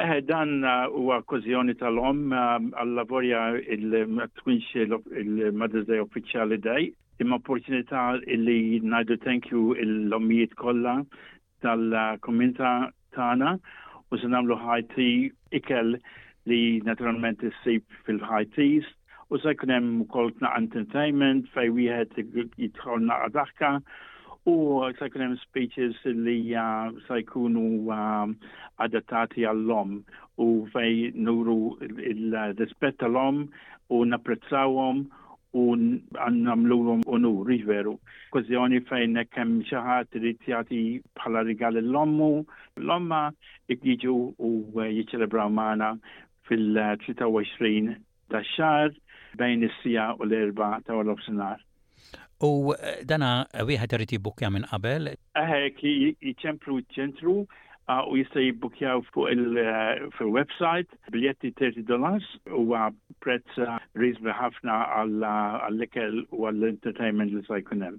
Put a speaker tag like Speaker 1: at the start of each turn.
Speaker 1: Eħe, dan huwa okkażjoni tal-omm, allavolja ma tkunx il-Mother's Day uffiċjali dej, imma opportunità li ngħidu thank you l-ommijiet kollha tal-komunità tagħna u se nagħmlu high tea ikel li naturalment issib fil-high teas u se jkun hemm ukoll tnaq entertainment fej wieħed jidħol naqa' daħka u se jkun hemm speeches li se jkunu um, adattati għall-lom u fej nuru l-rispett tal-lom u napprezzawhom u nagħmluhom unur, hix veru. Okkażjoni fejn hekk hemm xi ħadd irid jagħti bħala rigal lill-ommu, l-omma jiġu u jiċċelebraw magħna fil-23 tax-xahar bejn is-siegħa u l-erba' ta' wara nofsinhar.
Speaker 2: U dana wieħed irid jibbukkja minn qabel?
Speaker 1: Għek li jċemplu ċentru u jista' jibbukjaw fuq il-website eh, biljetti 30 dollars huwa prezz eh, rizmi ħafna għall-ikel u għall-entertainment li sa jkun hemm.